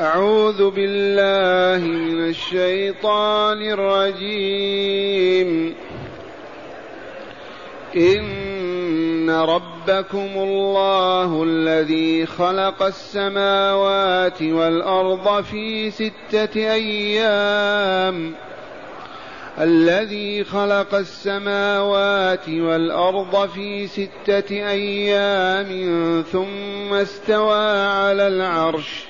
أعوذ بالله من الشيطان الرجيم. إن ربكم الله الذي خلق السماوات والأرض في ستة أيام. الذي خلق السماوات والأرض في ستة أيام ثم استوى على العرش.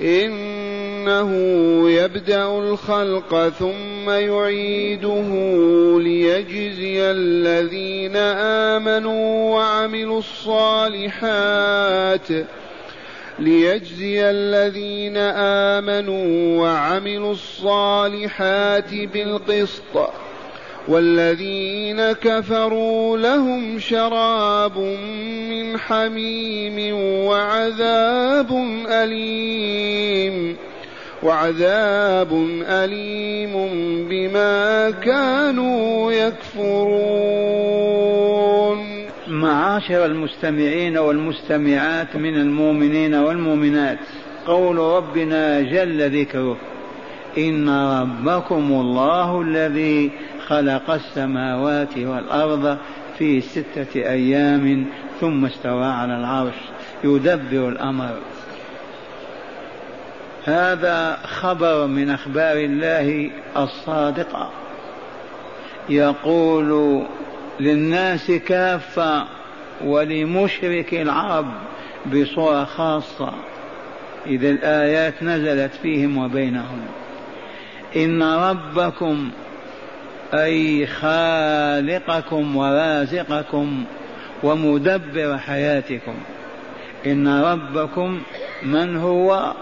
إنه يبدأ الخلق ثم يعيده ليجزي الذين آمنوا وعملوا الصالحات ليجزي الذين آمنوا وعملوا الصالحات بالقسط. والذين كفروا لهم شراب من حميم وعذاب أليم وعذاب أليم بما كانوا يكفرون. معاشر المستمعين والمستمعات من المؤمنين والمؤمنات قول ربنا جل ذكره إن ربكم الله الذي خلق السماوات والأرض في ستة أيام ثم استوى على العرش. يدبر الأمر. هذا خبر من أخبار الله الصادقة يقول للناس كافة ولمشرك العرب بصورة خاصة. إذا الآيات نزلت فيهم وبينهم. إن ربكم أي خالقكم ورازقكم ومدبر حياتكم. إن ربكم من هو؟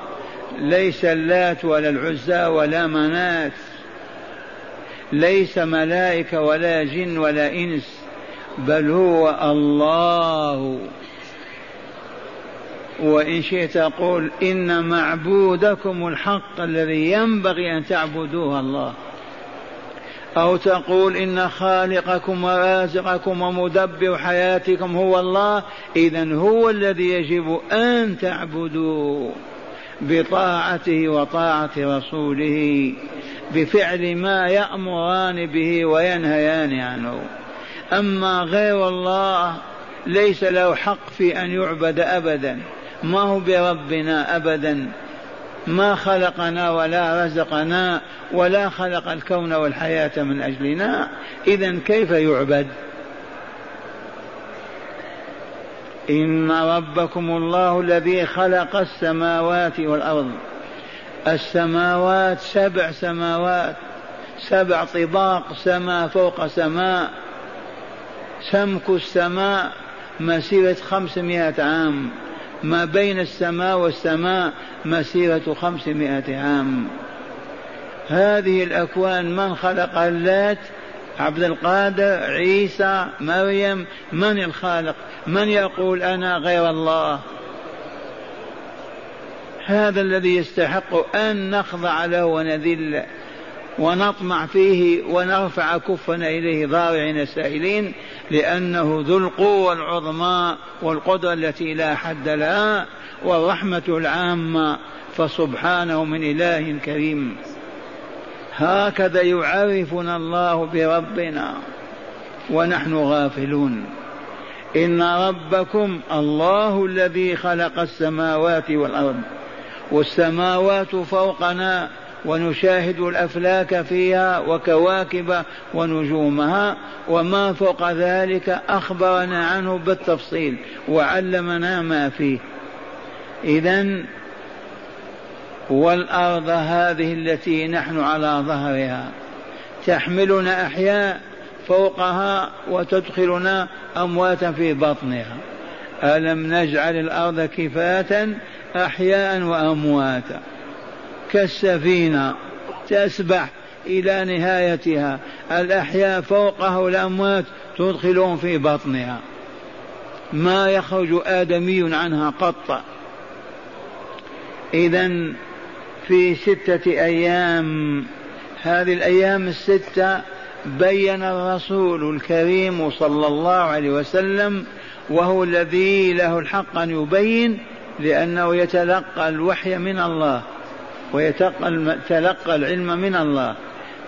ليس اللات ولا العزى ولا منات. ليس ملائكة ولا جن ولا إنس بل هو الله. وإن شئت قل إن معبودكم الحق الذي ينبغي أن تعبدوه الله. أو تقول إن خالقكم ورازقكم ومدبر حياتكم هو الله إذا هو الذي يجب أن تعبدوه بطاعته وطاعة رسوله بفعل ما يأمران به وينهيان عنه. أما غير الله ليس له حق في أن يعبد أبدا ما هو بربنا أبدا؟ ما خلقنا ولا رزقنا ولا خلق الكون والحياة من أجلنا إذا كيف يعبد؟ إن ربكم الله الذي خلق السماوات والأرض. السماوات سبع سماوات سبع طباق سماء فوق سماء سمك السماء مسيرة خمسمائة عام. ما بين السماء والسماء مسيرة خمسمائة عام. هذه الأكوان من خلق اللات؟ عبد القادر عيسى مريم. من الخالق؟ من يقول أنا غير الله؟ هذا الذي يستحق أن نخضع له ونذل. ونطمع فيه ونرفع كفنا إليه ضارعين سائلين لأنه ذو القوة العظمى والقدرة التي لا حد لها والرحمة العامة فسبحانه من إله كريم. هكذا يعرفنا الله بربنا ونحن غافلون. إن ربكم الله الذي خلق السماوات والأرض والسماوات فوقنا ونشاهد الأفلاك فيها وكواكب ونجومها وما فوق ذلك أخبرنا عنه بالتفصيل وعلمنا ما فيه. اذا والأرض هذه التي نحن على ظهرها تحملنا أحياء فوقها وتدخلنا امواتا في بطنها. ألم نجعل الأرض كفاة أحياء وأمواتا. كالسفينة تسبح إلى نهايتها. الأحياء فوقه الأموات تدخلهم في بطنها. ما يخرج آدمي عنها قط. إذا في ستة أيام هذه الأيام الستة بين الرسول الكريم صلى الله عليه وسلم وهو الذي له الحق أن يبين لأنه يتلقى الوحي من الله. ويتلقى العلم من الله.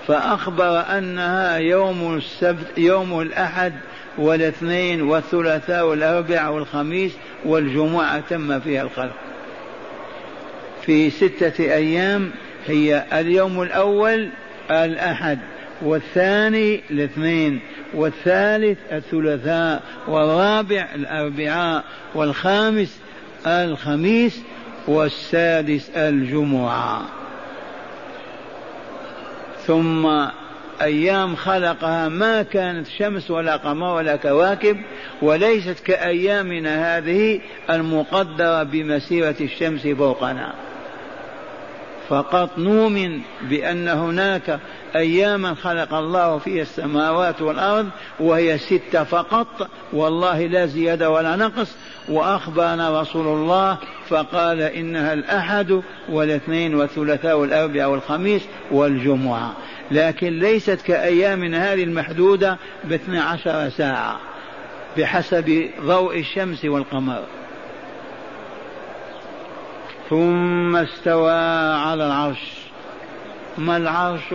فأخبر أنها يوم السبت يوم الأحد والاثنين والثلاثاء والأربعاء والخميس والجمعة تم فيها الخلق. في ستة أيام هي اليوم الأول الأحد والثاني الاثنين والثالث الثلاثاء والرابع الأربعاء والخامس الخميس والسادس الجمعة. ثم أيام خلقها ما كانت شمس ولا قمر ولا كواكب وليست كأيامنا هذه المقدرة بمسيرة الشمس فوقنا. فقط نؤمن بأن هناك أياما خلق الله فيها السماوات والأرض وهي ستة فقط والله لا زيادة ولا نقص. وأخبرنا رسول الله فقال إنها الأحد والاثنين والثلاثاء والأربعاء والخميس والجمعة. لكن ليست كأيامنا هذه المحدودة باثنى عشر ساعة بحسب ضوء الشمس والقمر. ثم استوى على العرش. ما العرش؟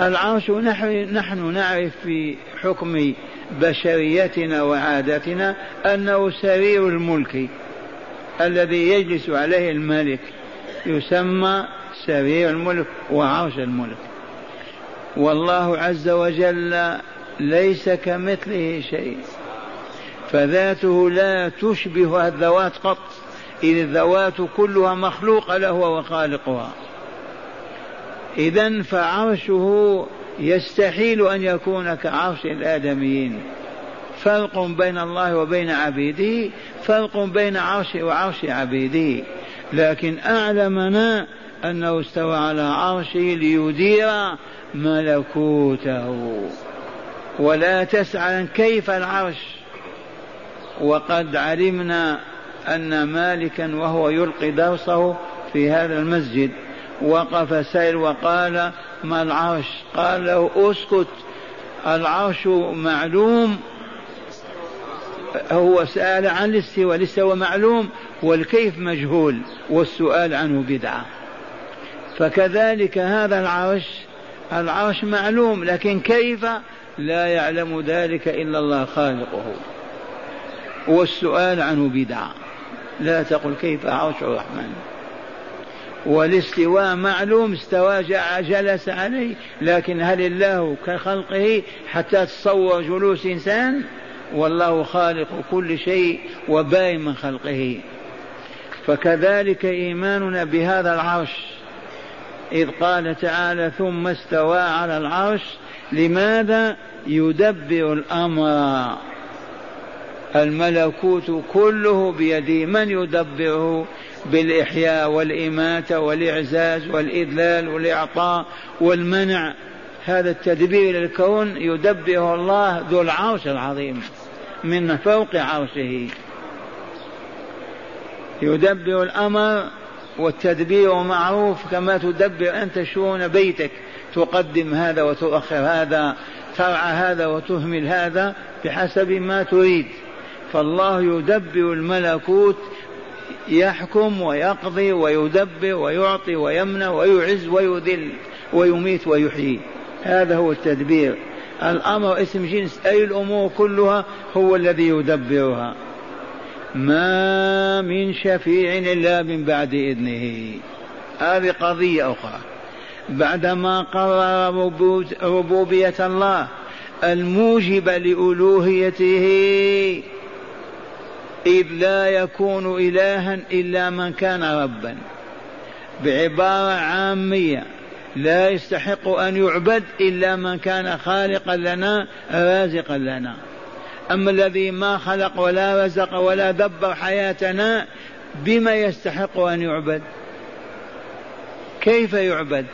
العرش نحن, نحن نعرف في حكم بشريتنا وعادتنا أنه سرير الملك الذي يجلس عليه الملك يسمى سرير الملك وعرش الملك. والله عز وجل ليس كمثله شيء فذاته لا تشبه الذوات قط. إذ الذوات كلها مخلوقة له وخالقها. إذا فعرشه يستحيل أن يكون كعرش الآدميين. فرق بين الله وبين عبيده فرق بين عرشه وعرش عبيده. لكن أعلمنا أنه استوى على عرشه ليدير ملكوته. ولا تسأل كيف العرش. وقد علمنا أن مالكا وهو يلقي درسه في هذا المسجد. وقف سائل وقال ما العرش؟ قال له أسكت العرش معلوم. هو سأل عن الاستواء الاستواء معلوم والكيف مجهول؟ والسؤال عنه بدعة. فكذلك هذا العرش العرش معلوم لكن كيف؟ لا يعلم ذلك إلا الله خالقه والسؤال عنه بدعة. لا تقل كيف عرش الرحمن. والاستواء معلوم استوى جلس عليه لكن هل الله كخلقه حتى تصور جلوس إنسان؟ والله خالق كل شيء وباين من خلقه. فكذلك إيماننا بهذا العرش. إذ قال تعالى ثم استوى على العرش لماذا يدبر الأمر؟ الملكوت كله بيده من يدبره بالإحياء والإماتة والإعزاز والإذلال والإعطاء والمنع. هذا التدبير للكون يدبره الله ذو العرش العظيم من فوق عرشه. يدبر الأمر والتدبير معروف كما تدبر أنت شؤون بيتك. تقدم هذا وتؤخر هذا ترعى هذا وتهمل هذا بحسب ما تريد. فالله يدبر الملكوت يحكم ويقضي ويدبر ويعطي ويمنع ويعز ويذل ويميت ويحيي. هذا هو التدبير. الأمر اسم جنس أي الأمور كلها هو الذي يدبرها. ما من شفيع إلا من بعد إذنه. هذه قضية أخرى. بعدما قرر ربوبية الله الموجبه لألوهيته إذ لا يكون إلها إلا من كان ربا. بعبارة عامية لا يستحق أن يعبد إلا من كان خالقا لنا رازقا لنا. أما الذي ما خلق ولا رزق ولا دبر حياتنا بما يستحق أن يعبد؟ كيف يعبد؟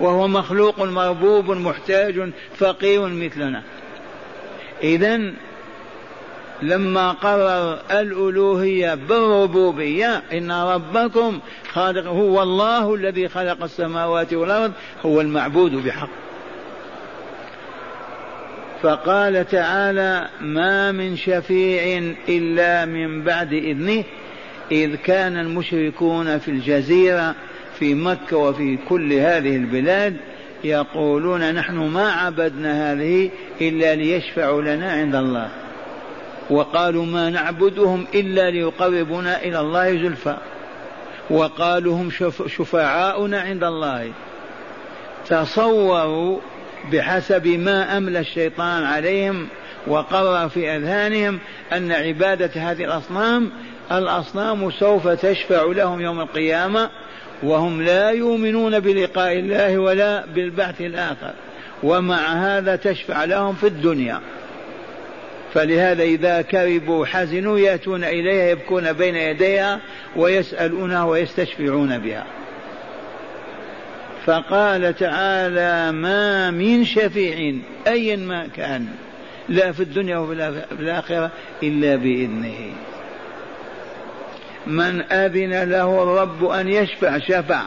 وهو مخلوق مربوب محتاج فقير مثلنا. إذا لما قرر الألوهية بالربوبية إن ربكم خالق هو الله الذي خلق السماوات والأرض هو المعبود بحق. فقال تعالى ما من شفيع إلا من بعد إذنه إذ كان المشركون في الجزيرة في مكة وفي كل هذه البلاد يقولون نحن ما عبدنا هذه إلا ليشفعوا لنا عند الله. وقالوا ما نعبدهم إلا ليقربونا إلى الله زلفى. وقالوا هم شفعاؤنا عند الله. تصوروا بحسب ما أملى الشيطان عليهم وقرر في أذهانهم أن عبادة هذه الأصنام الأصنام سوف تشفع لهم يوم القيامة وهم لا يؤمنون بلقاء الله ولا بالبعث الآخر. ومع هذا تشفع لهم في الدنيا. فلهذا إذا كربوا حزنوا يأتون إليها يبكون بين يديها ويسألونها ويستشفعون بها. فقال تعالى ما من شفيع أيا ما كان لا في الدنيا وفي الآخرة إلا بإذنه. من أذن له الرب أن يشفع شفع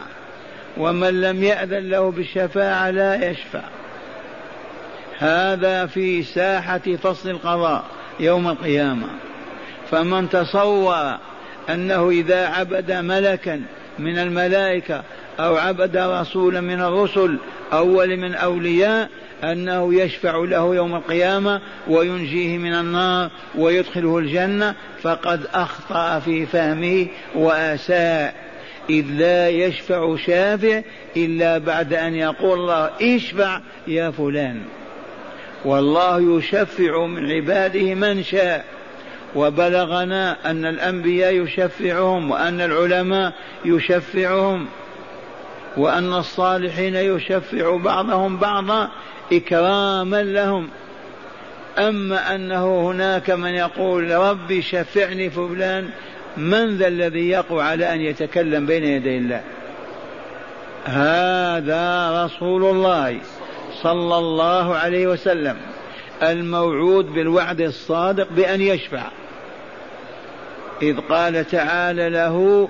ومن لم يأذن له بالشفاعة لا يشفع. هذا في ساحة فصل القضاء يوم القيامة. فمن تصور أنه إذا عبد ملكا من الملائكة أو عبد رسولا من الرسل أول من أولياء أنه يشفع له يوم القيامة وينجيه من النار ويدخله الجنة فقد أخطأ في فهمه وأساء. إذ لا يشفع شافع إلا بعد أن يقول الله اشفع يا فلان. والله يشفع من عباده من شاء. وبلغنا أن الأنبياء يشفعهم وأن العلماء يشفعهم وأن الصالحين يشفع بعضهم بعضا إكراما لهم. أما أنه هناك من يقول ربي شفعني فلان من ذا الذي يقع على أن يتكلم بين يدي الله؟ هذا رسول الله. صلى الله عليه وسلم الموعود بالوعد الصادق بأن يشفع. إذ قال تعالى له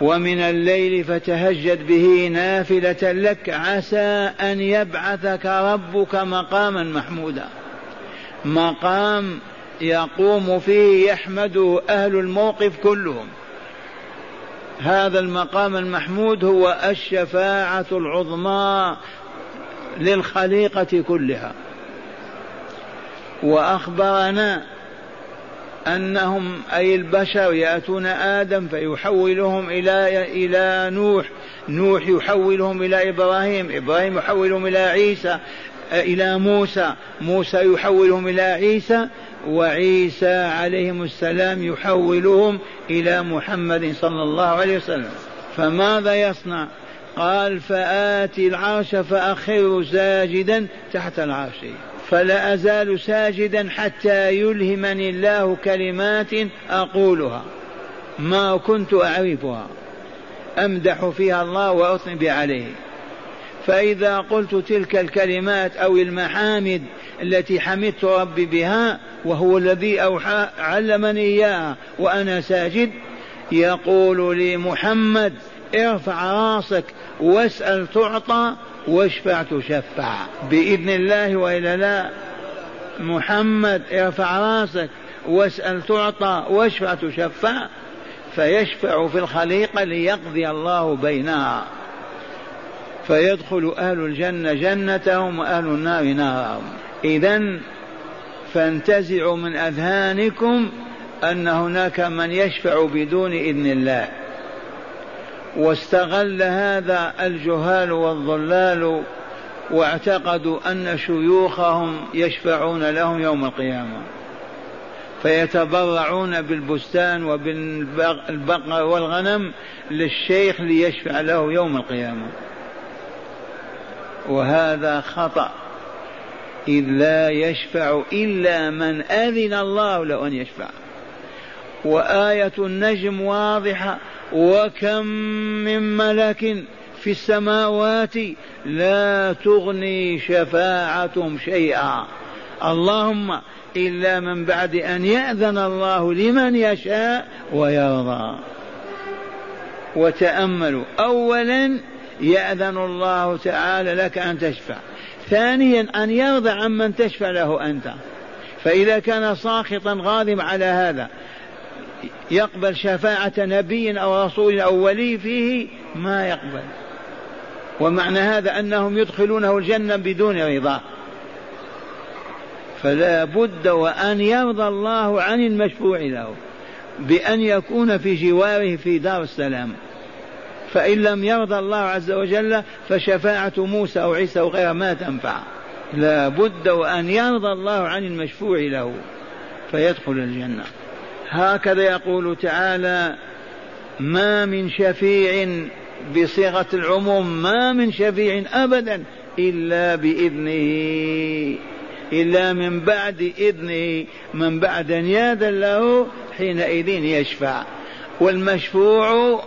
ومن الليل فتهجد به نافلة لك عسى أن يبعثك ربك مقاما محمودا. مقام يقوم فيه يحمده أهل الموقف كلهم. هذا المقام المحمود هو الشفاعة العظمى للخليقة كلها. وأخبرنا أنهم أي البشر يأتون آدم فيحولهم إلى إلى نوح. نوح يحولهم إلى إبراهيم إبراهيم يحولهم إلى عيسى إلى موسى. موسى يحولهم إلى عيسى وعيسى عليهم السلام يحولهم إلى محمد صلى الله عليه وسلم. فماذا يصنع؟ قال فآتي العرش فأخر ساجدا تحت العرش. فلا أزال ساجدا حتى يلهمني الله كلمات أقولها. ما كنت أعرفها. أمدح فيها الله وأثني عليه. فإذا قلت تلك الكلمات أو المحامد التي حمدت ربي بها وهو الذي أوحى علمني إياها وأنا ساجد يقول لي محمد ارفع راسك واسأل تعطى واشفع تشفع. بإذن الله وإلا لا. محمد ارفع راسك واسأل تعطى واشفع تشفع. فيشفع في الخليقة ليقضي الله بينها. فيدخل أهل الجنة جنتهم وأهل النار نارهم. إذا فانتزعوا من أذهانكم أن هناك من يشفع بدون إذن الله. واستغل هذا الجهال والضلال واعتقدوا أن شيوخهم يشفعون لهم يوم القيامة. فيتبرعون بالبستان وبالبقر والغنم للشيخ ليشفع له يوم القيامة. وهذا خطأ. إذ لا يشفع إلا من أذن الله له أن يشفع. وآية النجم واضحة. وكم من ملك في السماوات لا تغني شفاعتهم شيئا. اللهم إلا من بعد أن يأذن الله لمن يشاء ويرضى. وتأملوا. أولا يأذن الله تعالى لك أن تشفع. ثانيا أن يرضى عمن تشفع له أنت. فإذا كان ساخطا غاضبا على هذا يقبل شفاعة نبي أو رسول أو ولي فيه ما يقبل. ومعنى هذا أنهم يدخلونه الجنة بدون رضاه فلا بد وأن يرضى الله عن المشفوع له بأن يكون في جواره في دار السلام. فإن لم يرضى الله عز وجل فشفاعة موسى أو عيسى وغيرها ما تنفع. لا بد وأن يرضى الله عن المشفوع له فيدخل الجنة. هكذا يقول تعالى ما من شفيع بصيغة العموم ما من شفيع أبدا إلا بإذنه إلا من بعد إذنه من بعد أن يأذن له حينئذ يشفع. والمشفوع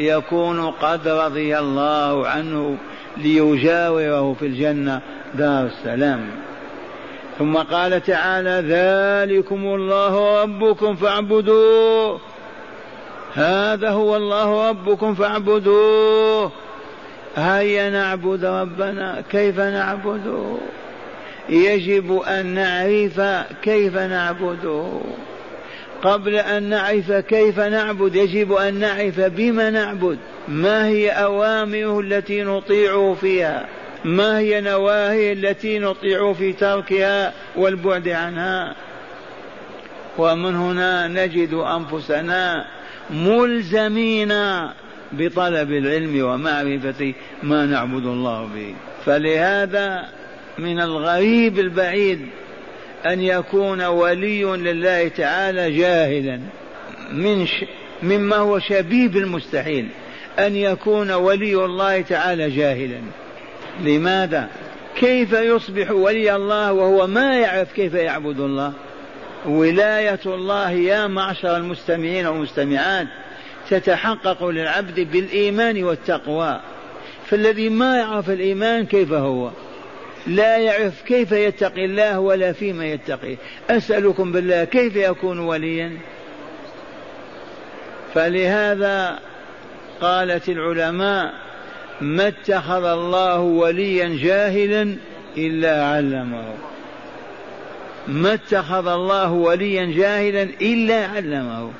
يكون قد رضي الله عنه ليجاوره في الجنة. دار السلام. ثم قال تعالى ذلكم الله ربكم فاعبدوه. هذا هو الله ربكم فاعبدوه. هيا نعبد ربنا كيف نعبده؟ يجب أن نعرف كيف نعبده. قبل أن نعرف كيف نعبد يجب أن نعرف بما نعبد. ما هي أوامره التي نطيع فيها؟ ما هي نواهي التي نطيع في تركها والبعد عنها؟ ومن هنا نجد أنفسنا ملزمين بطلب العلم ومعرفة ما نعبد الله به. فلهذا من الغريب البعيد أن يكون ولي لله تعالى جاهلا من ش... مما هو شبيب المستحيل أن يكون ولي الله تعالى جاهلا. لماذا؟ كيف يصبح ولي الله وهو ما يعرف كيف يعبد الله؟ ولاية الله يا معشر المستمعين والمستمعات تتحقق للعبد بالإيمان والتقوى. فالذي ما يعرف الإيمان كيف هو؟ لا يعرف كيف يتقي الله ولا فيما يتقي. أسألكم بالله كيف يكون وليا؟ فلهذا قالت العلماء ما اتخذ الله وليا جاهلا إلا علمه. ما اتخذ الله وليا جاهلا إلا علمه.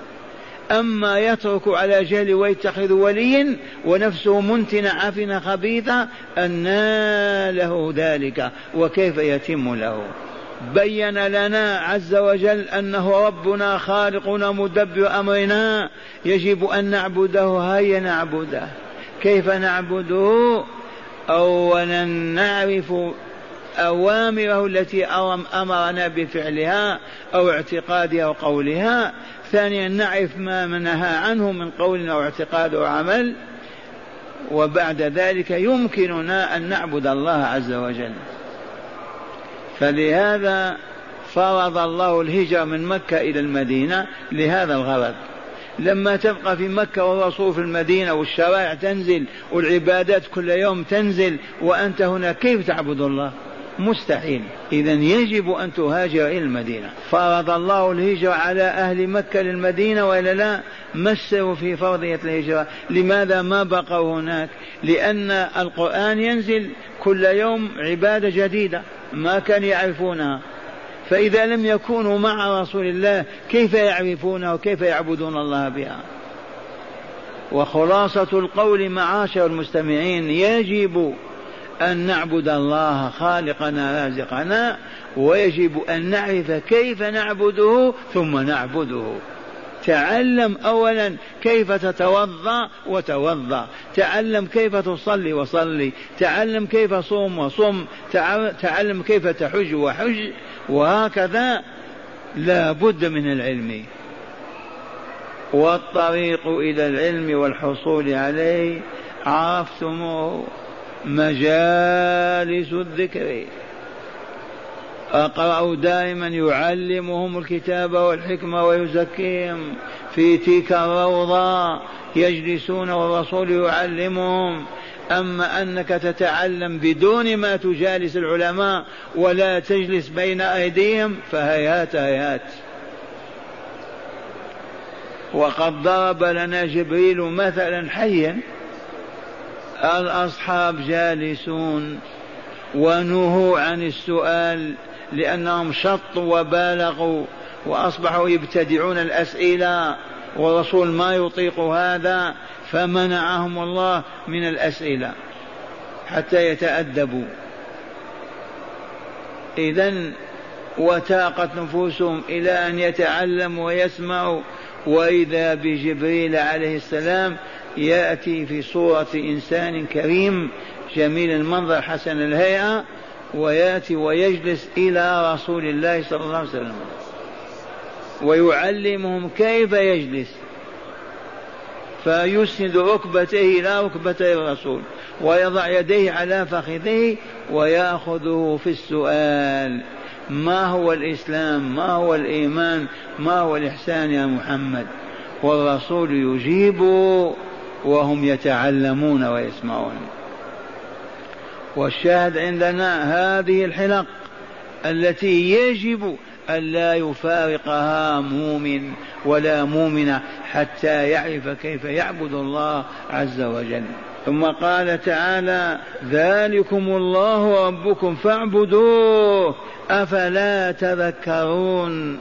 أما يترك على جهل ويتخذ وليا ونفسه منتنة عفنة خبيثة أنى له ذلك وكيف يتم له؟ بين لنا عز وجل أنه ربنا خالقنا مدبر أمرنا يجب أن نعبده هيا نعبده. كيف نعبده أولا نعرف أوامره التي أمرنا بفعلها أو اعتقادها أو قولها. ثانيا نعرف ما نهى عنه من قول أو اعتقاد أو عمل. وبعد ذلك يمكننا أن نعبد الله عز وجل. فلهذا فرض الله الهجرة من مكة إلى المدينة لهذا الغرض. لما تبقى في مكة والرسول في المدينة والشرائع تنزل والعبادات كل يوم تنزل وأنت هنا كيف تعبد الله؟ مستحيل. إذا يجب أن تهاجر إلى المدينة. فرض الله الهجرة على أهل مكة للمدينة وإلا لا؟ مسوا في فرضية الهجرة؟ لماذا ما بقوا هناك؟ لأن القرآن ينزل كل يوم عبادة جديدة ما كان يعرفونها. فإذا لم يكونوا مع رسول الله كيف يعرفونه وكيف يعبدون الله بها؟ وخلاصة القول معاشر المستمعين يجب أن نعبد الله خالقنا رازقنا ويجب أن نعرف كيف نعبده ثم نعبده. تعلم اولا كيف تتوضأ وتوضأ تعلم كيف تصلي وصلي تعلم كيف صوم وصم تعلم كيف تحج وحج وهكذا لا بد من العلم. والطريق إلى العلم والحصول عليه عرفتموه مجالس الذكر. أقرأوا دائما يعلمهم الكتاب والحكمة ويزكيهم. في تلك الروضة يجلسون والرسول يعلمهم. أما أنك تتعلم بدون ما تجالس العلماء ولا تجلس بين أيديهم فهيات هيات وقد ضرب لنا جبريل مثلا حيا الأصحاب جالسون ونهوا عن السؤال لأنهم شطوا وبالغوا وأصبحوا يبتدعون الأسئلة والرسول ما يطيق هذا فمنعهم الله من الأسئلة حتى يتأدبوا. إذا وتاقت نفوسهم إلى أن يتعلموا ويسمعوا. وإذا بجبريل عليه السلام يأتي في صورة إنسان كريم جميل المنظر حسن الهيئة ويأتي ويجلس إلى رسول الله صلى الله عليه وسلم. ويعلمهم كيف يجلس. فيسند ركبتيه إلى ركبتي الرسول ويضع يديه على فخذه ويأخذه في السؤال ما هو الإسلام؟ ما هو الإيمان؟ ما هو الإحسان يا محمد؟ والرسول يجيب وهم يتعلمون ويسمعون. والشاهد عندنا هذه الحلق التي يجب ألا يفارقها مؤمن ولا مؤمنة حتى يعرف كيف يعبد الله عز وجل. ثم قال تعالى ذلكم الله ربكم فاعبدوه أفلا تذكرون.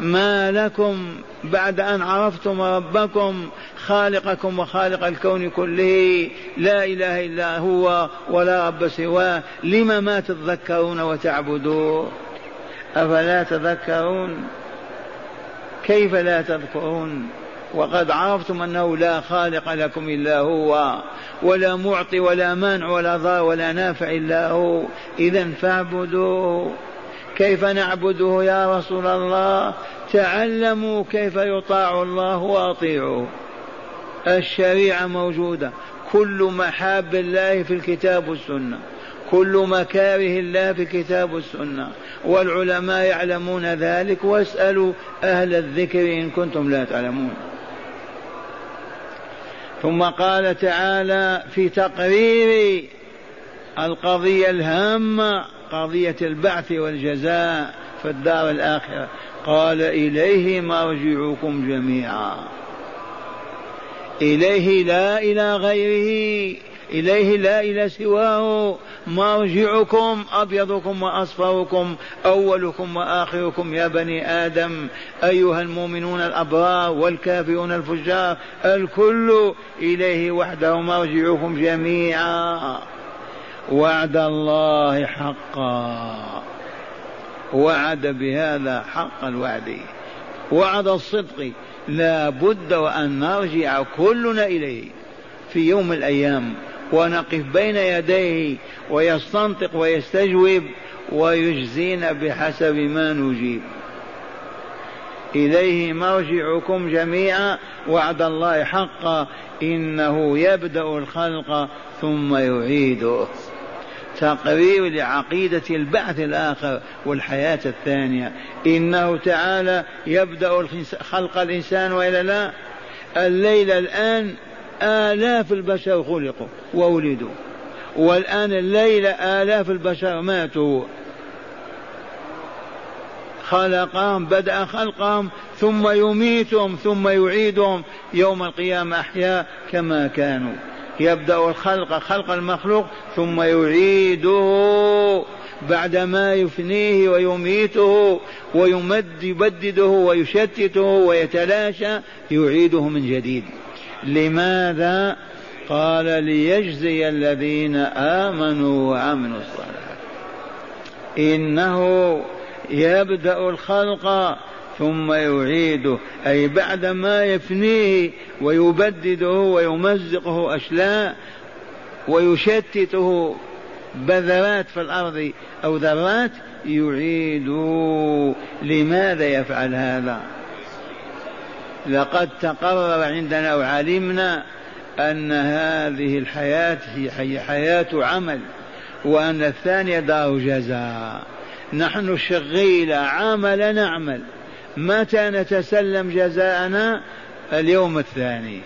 ما لكم بعد أن عرفتم ربكم خالقكم وخالق الكون كله لا إله إلا هو ولا رب سواه لم ما تذكرون وتعبدوه؟ أفلا تذكرون؟ كيف لا تذكرون؟ وقد عرفتم أنه لا خالق لكم إلا هو ولا معطي ولا مانع ولا ضار ولا نافع إلا هو. إذا فاعبدوه. كيف نعبده يا رسول الله؟ تعلموا كيف يطاع الله واطيعوا الشريعة موجودة. كل محاب الله في الكتاب والسنة. كل مكاره الله في الكتاب والسنة والعلماء يعلمون ذلك. واسألوا أهل الذكر إن كنتم لا تعلمون. ثم قال تعالى في تقرير القضية الهامة قضية البعث والجزاء في الدار الآخرة. قال إليه مرجعكم جميعا. إليه لا إلى غيره. إليه لا إلى سواه. مرجعكم أبيضكم وأصفركم أولكم وآخركم. يا بني آدم أيها المؤمنون الأبرار والكافرون الفجار الكل إليه وحده. مرجعكم جميعا. وعد الله حقا. وعد بهذا حق الوعد. وعد الصدق. لا بد وأن نرجع كلنا إليه في يوم الأيام. ونقف بين يديه ويستنطق ويستجوب ويجزينا بحسب ما نجيب. إليه مرجعكم جميعا وعد الله حقا إنه يبدأ الخلق ثم يعيده. تقرير لعقيدة البعث الآخر والحياة الثانية. إنه تعالى يبدأ خلق الإنسان وإلا لا. الليلة الآن آلاف البشر خلقوا وولدوا. والآن الليلة آلاف البشر ماتوا. خلقهم بدأ خلقهم ثم يميتهم ثم يعيدهم. يوم القيامة أحياء كما كانوا. يبدأ الخلق خلق المخلوق ثم يعيده. بعدما يفنيه ويميته ويمد يبدده ويشتته ويتلاشى يعيده من جديد. لماذا قال ليجزي الذين آمنوا وعملوا الصالحات؟ إنه يبدأ الخلق ثم يعيده أي بعدما يفنيه ويبدده ويمزقه أشلاء ويشتته بذرات في الأرض أو ذرات يعيد لماذا يفعل هذا؟ لقد تقرر عندنا وعلمنا أن هذه الحياة هي حياة عمل وأن الثانية دار جزاء. نحن شغيلة عمل نعمل. متى نتسلم جزاءنا؟ اليوم الثاني.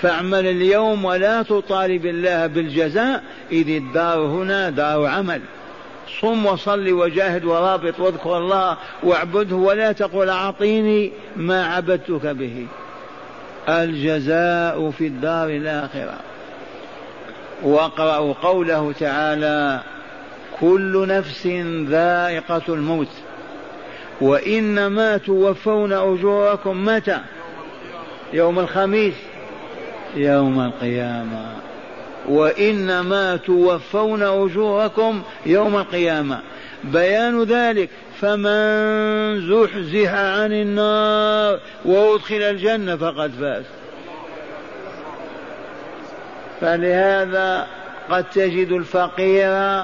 فاعمل اليوم ولا تطالب الله بالجزاء إذ الدار هنا دار عمل. صم وصل وجاهد ورابط واذكر الله واعبده ولا تقل أعطيني ما عبدتك به. الجزاء في الدار الآخرة. واقرأوا قوله تعالى كل نفس ذائقة الموت. وإنما توفون أجوركم متى؟ يوم الخميس. يوم القيامة. وإنما توفون أجوركم يوم القيامة. بيان ذلك فمن زحزح عن النار وأدخل الجنة فقد فاز. فلهذا قد تجد الفقير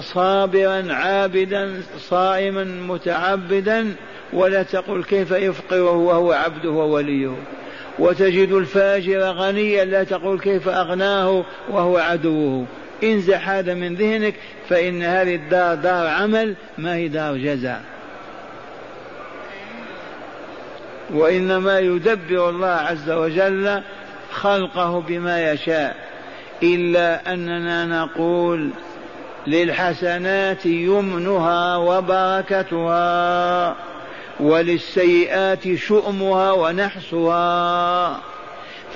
صابرا عابدا صائما متعبدا ولا تقل كيف يفقره وهو عبده ووليه. وتجد الفاجر غنيا لا تقول كيف أغناه وهو عدوه. انزح هذا من ذهنك فإن هذه الدار دار عمل ما هي دار جزاء. وإنما يدبر الله عز وجل خلقه بما يشاء إلا أننا نقول للحسنات يمنها وبركتها. وللسيئات شؤمها ونحسها.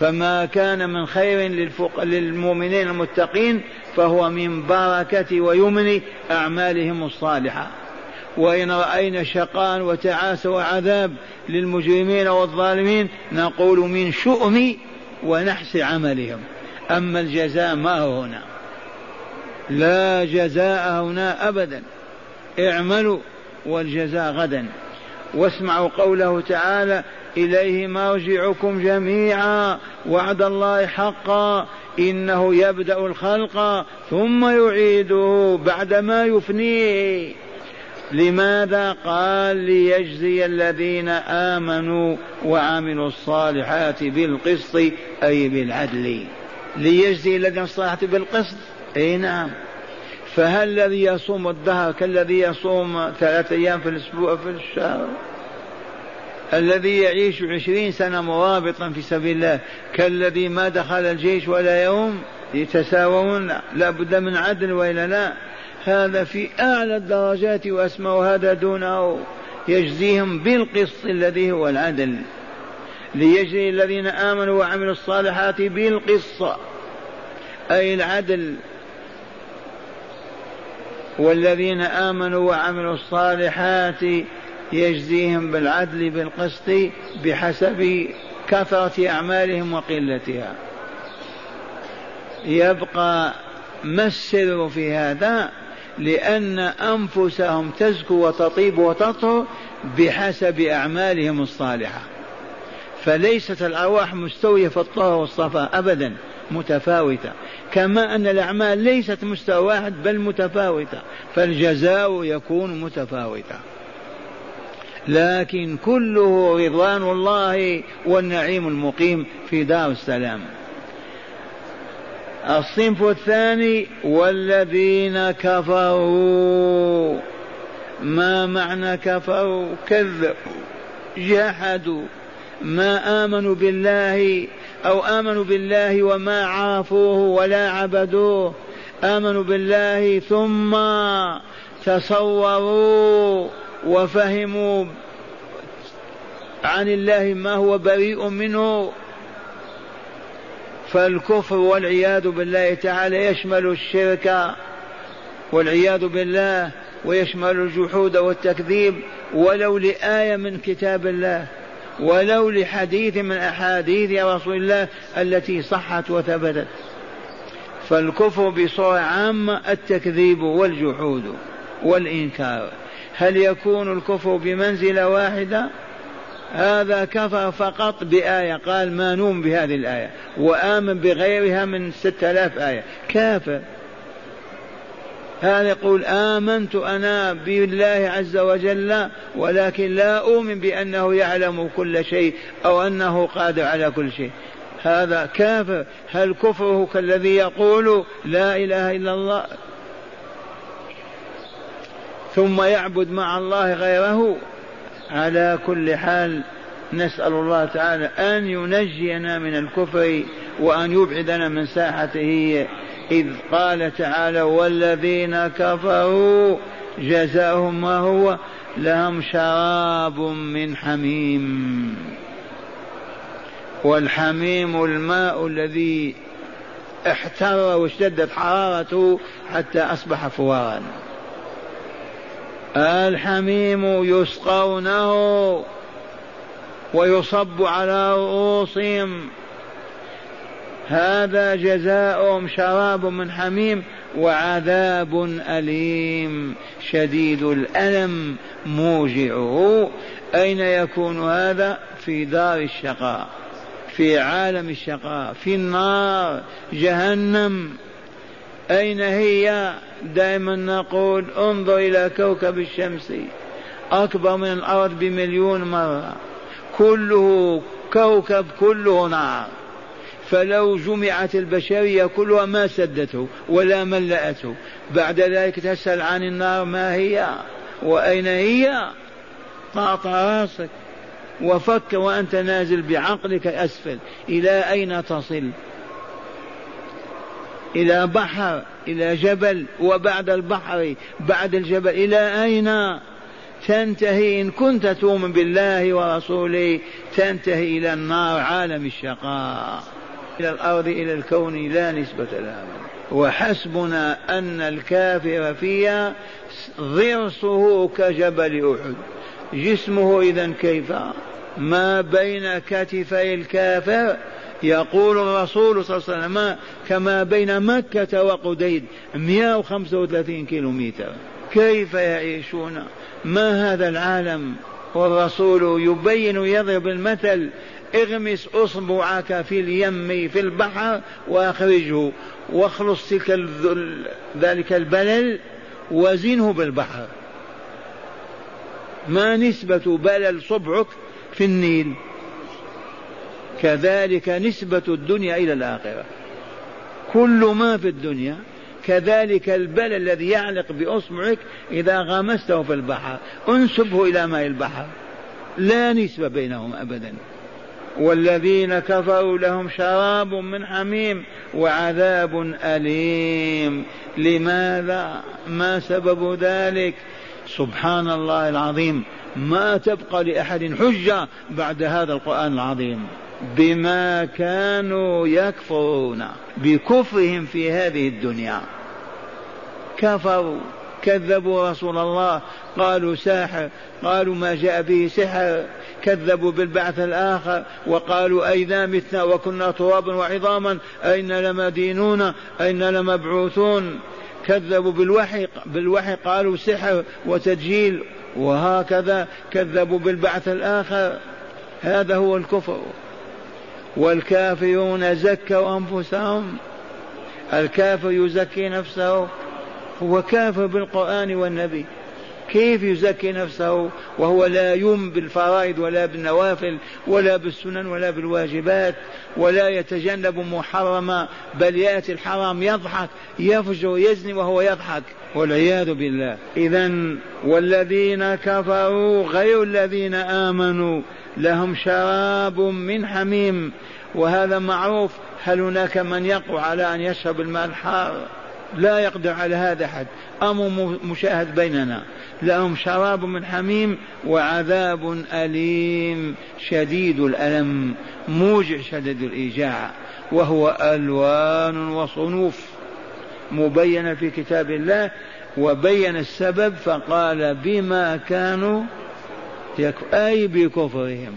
فما كان من خير للفق... للمؤمنين المتقين فهو من بركة ويمن أعمالهم الصالحة. وإن رأينا شقاء وتعاسة وعذاب للمجرمين والظالمين نقول من شؤم ونحس عملهم. أما الجزاء ما هو هنا؟ لا جزاء هنا أبدا. اعملوا والجزاء غدا. واسمعوا قوله تعالى إليه مرجعكم جميعا وعد الله حقا إنه يبدأ الخلق ثم يعيده بعدما يفنيه. لماذا قال ليجزي الذين آمنوا وعملوا الصالحات بالقسط أي بالعدل؟ ليجزي الذين الصالحات بالقسط؟ أي نعم. فهل الذي يصوم الدهر كالذي يصوم ثلاثة أيام في الأسبوع في الشهر؟ الذي يعيش عشرين سنة مرابطا في سبيل الله كالذي ما دخل الجيش ولا يوم يتساوون لا بد من عدل وإلا لا؟ هذا في أعلى الدرجات وأسمى هذا دونه يجزيهم بالقسط الذي هو العدل. ليجزي الذين آمنوا وعملوا الصالحات بالقسط أي العدل. والذين آمنوا وعملوا الصالحات يجزيهم بالعدل بالقسط بحسب كثرة أعمالهم وقلتها. يبقى ما السر في هذا؟ لأن أنفسهم تزكو وتطيب وتطهر بحسب أعمالهم الصالحة. فليست الأرواح مستوية في الطهر والصفاء أبدا. متفاوتة. كما أن الأعمال ليست مستوى واحد بل متفاوتة. فالجزاء يكون متفاوتا لكن كله رضوان الله والنعيم المقيم في دار السلام. الصنف الثاني والذين كفروا. ما معنى كفروا؟ كذبوا. جحدوا. ما آمنوا بالله أو آمنوا بالله وما عرفوه ولا عبدوه. آمنوا بالله ثم تصوروا وفهموا عن الله ما هو بريء منه. فالكفر والعياذ بالله تعالى يشمل الشرك والعياذ بالله ويشمل الجحود والتكذيب ولو لآية من كتاب الله. ولو لحديث من أحاديث رسول الله التي صحت وثبتت. فالكفر بصورة عامة التكذيب والجحود والإنكار. هل يكون الكفر بمنزلة واحدة؟ هذا كفر فقط بآية. قال ما نؤمن بهذه الآية. وآمن بغيرها من ستة آلاف آية. كافر. هذا يقول آمنت أنا بالله عز وجل ولكن لا أؤمن بأنه يعلم كل شيء أو أنه قادر على كل شيء. هذا كافر. هل كفره كالذي يقول لا إله إلا الله؟ ثم يعبد مع الله غيره؟ على كل حال نسأل الله تعالى أن ينجينا من الكفر وأن يبعدنا من ساحته. إذ قال تعالى والذين كفروا جزاؤهم ما هو لهم شراب من حميم والحميم الماء الذي احتر واشتدت حرارته حتى أصبح فوارا. الحميم يسقونه ويصب على رؤوسهم هذا جزاؤهم شراب من حميم وعذاب أليم. شديد الألم موجعه. أين يكون هذا؟ في دار الشقاء في عالم الشقاء في النار جهنم. أين هي؟ دائما نقول انظر إلى كوكب الشمس. أكبر من الأرض بمليون مرة. كله كوكب كله نار. فلو جمعت البشرية كلها ما سدته ولا ملأته. بعد ذلك تسأل عن النار ما هي وأين هي؟ طاط راسك وفكر وأنت نازل بعقلك أسفل. إلى أين تصل؟ إلى بحر إلى جبل وبعد البحر بعد الجبل. إلى أين؟ تنتهي. إن كنت تؤمن بالله ورسوله تنتهي إلى النار عالم الشقاء. إلى الأرض إلى الكون لا نسبة لها. وحسبنا أن الكافر فيها ضرسه كجبل أحد. جسمه إذا كيف؟ ما بين كتفي الكافر يقول الرسول صلى الله عليه وسلم كما بين مكة وقديد 135 كيلو متر كيف يعيشون؟ ما هذا العالم؟ والرسول يبين يضرب المثل اغمس اصبعك في اليم في البحر واخرجه واخلص تلك ذلك البلل وزنه بالبحر. ما نسبة بلل صبعك في النيل؟ كذلك نسبة الدنيا إلى الآخرة. كل ما في الدنيا كذلك البلل الذي يعلق بأصبعك إذا غمسته في البحر. انسبه إلى ماء البحر. لا نسبة بينهم أبدا. والذين كفروا لهم شراب من حميم وعذاب أليم. لماذا؟ ما سبب ذلك؟ سبحان الله العظيم. ما تبقى لأحد حجة بعد هذا القرآن العظيم. بما كانوا يكفرون بكفرهم في هذه الدنيا. كفروا كذبوا رسول الله. قالوا ساحر قالوا ما جاء به سحر. كذبوا بالبعث الآخر وقالوا أئذا متنا وكنا ترابا وعظاما أين لمدينون أين لمبعوثون كذبوا بالوحي بالوحي قالوا سحر وتدجيل وهكذا كذبوا بالبعث الآخر هذا هو الكفر والكافرون زكوا أنفسهم الكافر يزكي نفسه هو كافر بالقرآن والنبي كيف يزكي نفسه وهو لا يم بالفرائض ولا بالنوافل ولا بالسنن ولا بالواجبات ولا يتجنب محرما بل ياتي الحرام يضحك يفجر يزني وهو يضحك. والعياذ بالله. اذا والذين كفروا غير الذين آمنوا لهم شراب من حميم. وهذا معروف هل هناك من يقوى على أن يشرب الماء الحار؟ لا يقدر على هذا أحد. أمر مشاهد بيننا لهم شراب من حميم وعذاب أليم شديد الألم موجع شديد الإيجاع وهو ألوان وصنوف مبينة في كتاب الله وبين السبب فقال بما كانوا أي بكفرهم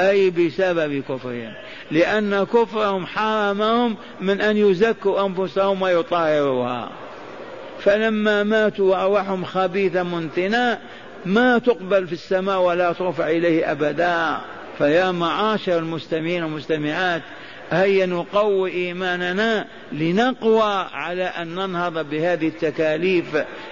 أي بسبب كفرهم لأن كفرهم حرمهم من أن يزكوا أنفسهم ويطهروها. فلما ماتوا وأرواحهم خبيثة منتنة ما تقبل في السماء ولا ترفع إليه أبدا. فيا معاشر المستمعين والمستمعات هيا نقوي إيماننا لنقوى على أن ننهض بهذه التكاليف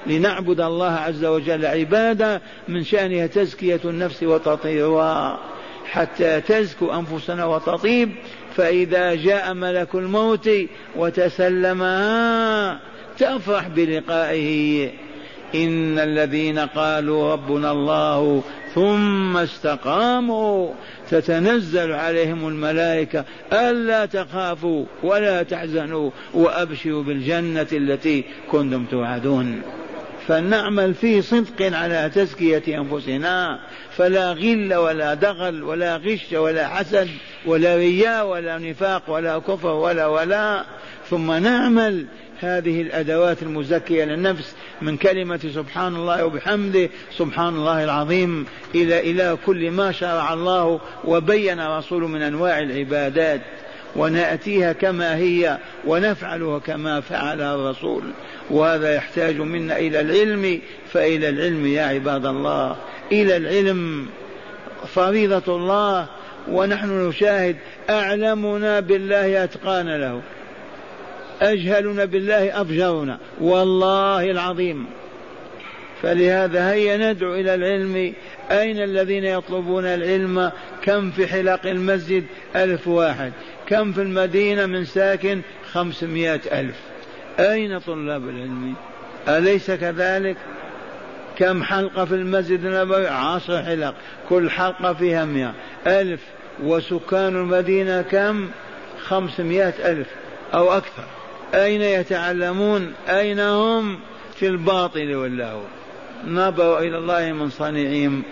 لنعبد الله عز وجل عبادة من شأنها تزكية النفس وتطهيرها. حتى تزكو أنفسنا وتطيب فإذا جاء ملك الموت وتسلمها تفرح بلقائه. إن الذين قالوا ربنا الله ثم استقاموا تتنزل عليهم الملائكة ألا تخافوا ولا تحزنوا وأبشروا بالجنة التي كنتم توعدون. فلنعمل في صدق على تزكية أنفسنا فلا غل ولا دغل ولا غش ولا حسد ولا رياء ولا نفاق ولا كفر ولا ولا ثم نعمل هذه الأدوات المزكية للنفس من كلمة سبحان الله وبحمده سبحان الله العظيم إلى إلى كل ما شرع الله وبين رسول من أنواع العبادات ونأتيها كما هي ونفعلها كما فعل الرسول وهذا يحتاج منا إلى العلم فإلى العلم يا عباد الله إلى العلم فريضة الله ونحن نشاهد أعلمنا بالله أتقانا له أجهلنا بالله أفجرنا والله العظيم. فلهذا هيا ندعو إلى العلم. أين الذين يطلبون العلم؟ كم في حلق المسجد؟ ألف واحد. كم في المدينة من ساكن؟ خمسمائة ألف. أين طلاب العلم؟ أليس كذلك؟ كم حلقة في المسجد النبوي؟ عشر حلق. كل حلقة فيها مئة. ألف. وسكان المدينة كم؟ خمسمائة ألف أو أكثر. أين يتعلمون؟ أين هم؟ في الباطل والله نظروا إلى الله من صنيعهم